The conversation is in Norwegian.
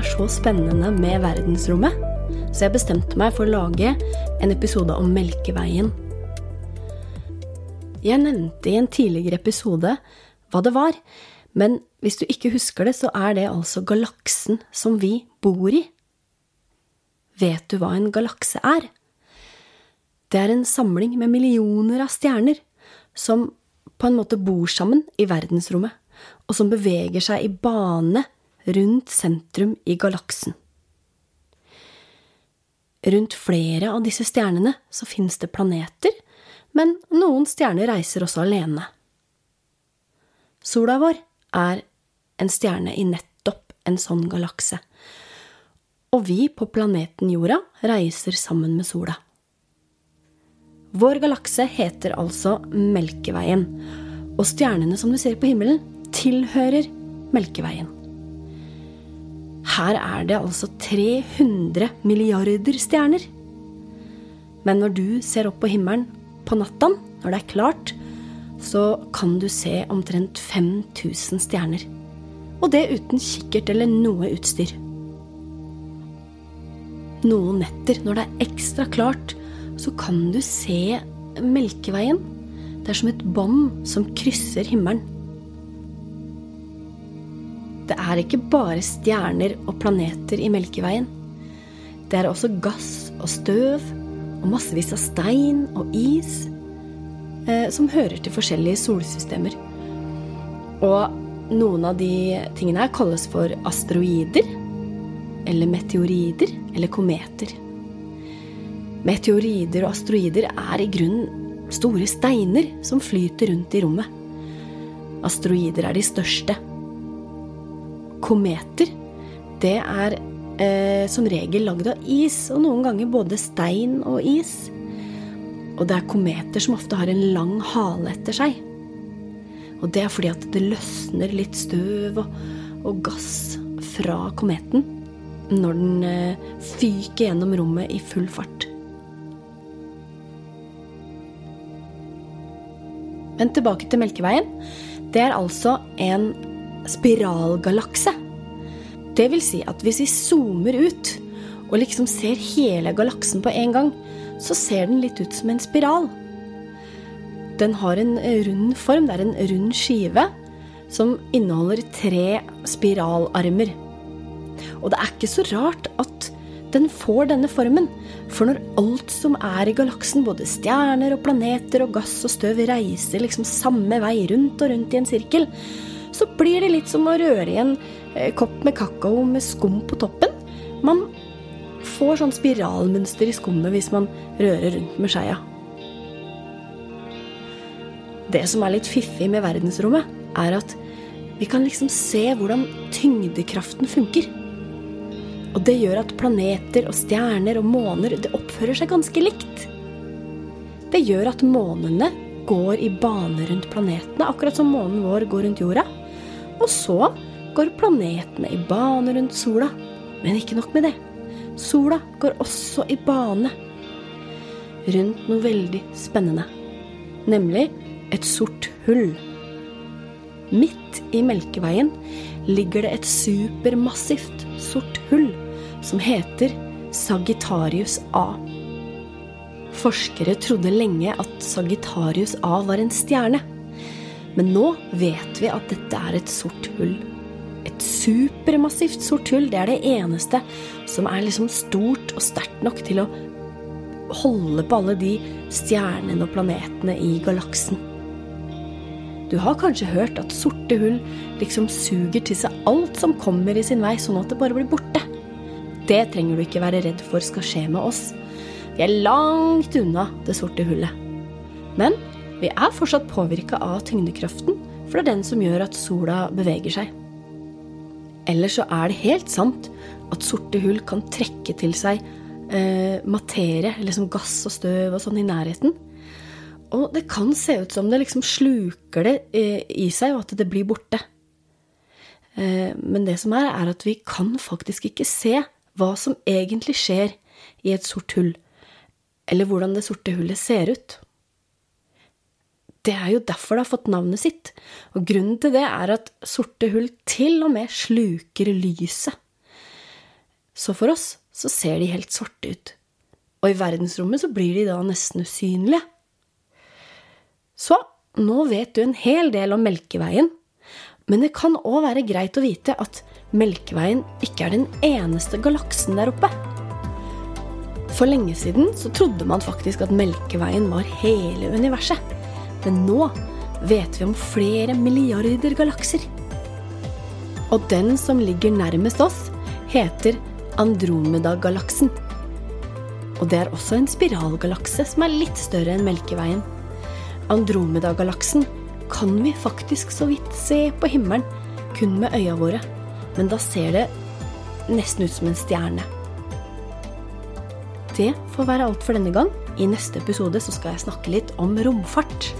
er så spennende med verdensrommet, så jeg bestemte meg for å lage en episode om Melkeveien. Jeg nevnte i en tidligere episode hva det var, men hvis du ikke husker det, så er det altså galaksen som vi bor i. Vet du hva en galakse er? Det er en samling med millioner av stjerner som på en måte bor sammen i verdensrommet, og som beveger seg i bane rundt sentrum i galaksen. Rundt flere av disse stjernene så finnes det planeter, men noen stjerner reiser også alene. Sola vår er en stjerne i nettopp en sånn galakse, og vi på planeten Jorda reiser sammen med sola. Vår galakse heter altså Melkeveien, og stjernene som du ser på himmelen, tilhører Melkeveien. Her er det altså 300 milliarder stjerner. Men når du ser opp på himmelen på natta, når det er klart, så kan du se omtrent 5000 stjerner. Og det uten kikkert eller noe utstyr. Noen netter, når det er ekstra klart, så kan du se Melkeveien. Det er som et bånd som krysser himmelen. Det er ikke bare stjerner og planeter i Melkeveien. Det er også gass og støv og massevis av stein og is eh, som hører til forskjellige solsystemer. Og noen av de tingene her kalles for asteroider, eller meteorider, eller kometer. Meteorider og asteroider er i grunnen store steiner som flyter rundt i rommet. Asteroider er de største. Kometer, det er eh, som regel lagd av is, og noen ganger både stein og is. Og det er kometer som ofte har en lang hale etter seg. Og det er fordi at det løsner litt støv og, og gass fra kometen når den eh, fyker gjennom rommet i full fart. Men tilbake til Melkeveien. Det er altså en spiralgalakse. Det vil si at hvis vi zoomer ut og liksom ser hele galaksen på en gang, så ser den litt ut som en spiral. Den har en rund form. Det er en rund skive som inneholder tre spiralarmer. Og det er ikke så rart at den får denne formen, for når alt som er i galaksen, både stjerner og planeter og gass og støv, reiser liksom samme vei rundt og rundt i en sirkel, så blir det litt som å røre i en eh, kopp med kakao med skum på toppen. Man får sånn spiralmønster i skummet hvis man rører rundt med skeia. Det som er litt fiffig med verdensrommet, er at vi kan liksom se hvordan tyngdekraften funker. Og det gjør at planeter og stjerner og måner det oppfører seg ganske likt. Det gjør at månene går i bane rundt planetene, akkurat som månen vår går rundt jorda. Og så går planetene i bane rundt sola. Men ikke nok med det. Sola går også i bane rundt noe veldig spennende. Nemlig et sort hull. Midt i Melkeveien ligger det et supermassivt sort hull som heter Sagittarius A. Forskere trodde lenge at Sagittarius A var en stjerne. Men nå vet vi at dette er et sort hull. Et supermassivt sort hull. Det er det eneste som er liksom stort og sterkt nok til å holde på alle de stjernene og planetene i galaksen. Du har kanskje hørt at sorte hull liksom suger til seg alt som kommer i sin vei, sånn at det bare blir borte. Det trenger du ikke være redd for skal skje med oss. Vi er langt unna det sorte hullet. Men vi er fortsatt påvirka av tyngdekraften, for det er den som gjør at sola beveger seg. Eller så er det helt sant at sorte hull kan trekke til seg eh, materie, eller gass og støv og sånn, i nærheten. Og det kan se ut som det liksom sluker det eh, i seg, og at det blir borte. Eh, men det som er, er at vi kan faktisk ikke se hva som egentlig skjer i et sort hull, eller hvordan det sorte hullet ser ut. Det er jo derfor det har fått navnet sitt, og grunnen til det er at sorte hull til og med sluker lyset. Så for oss så ser de helt sorte ut, og i verdensrommet så blir de da nesten usynlige. Så nå vet du en hel del om Melkeveien, men det kan òg være greit å vite at Melkeveien ikke er den eneste galaksen der oppe. For lenge siden så trodde man faktisk at Melkeveien var hele universet. Men nå vet vi om flere milliarder galakser. Og den som ligger nærmest oss, heter Andromeda-galaksen. Og det er også en spiralgalakse som er litt større enn Melkeveien. Andromeda-galaksen kan vi faktisk så vidt se på himmelen, kun med øya våre. Men da ser det nesten ut som en stjerne. Det får være alt for denne gang. I neste episode så skal jeg snakke litt om romfart.